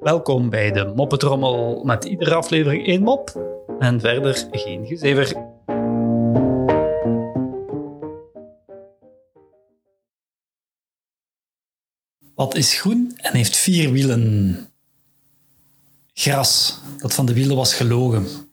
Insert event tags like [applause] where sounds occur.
Welkom bij de Moppetrommel met iedere aflevering één mop en verder geen gezever. Wat is groen en heeft vier wielen? Gras, dat van de wielen was gelogen. [laughs]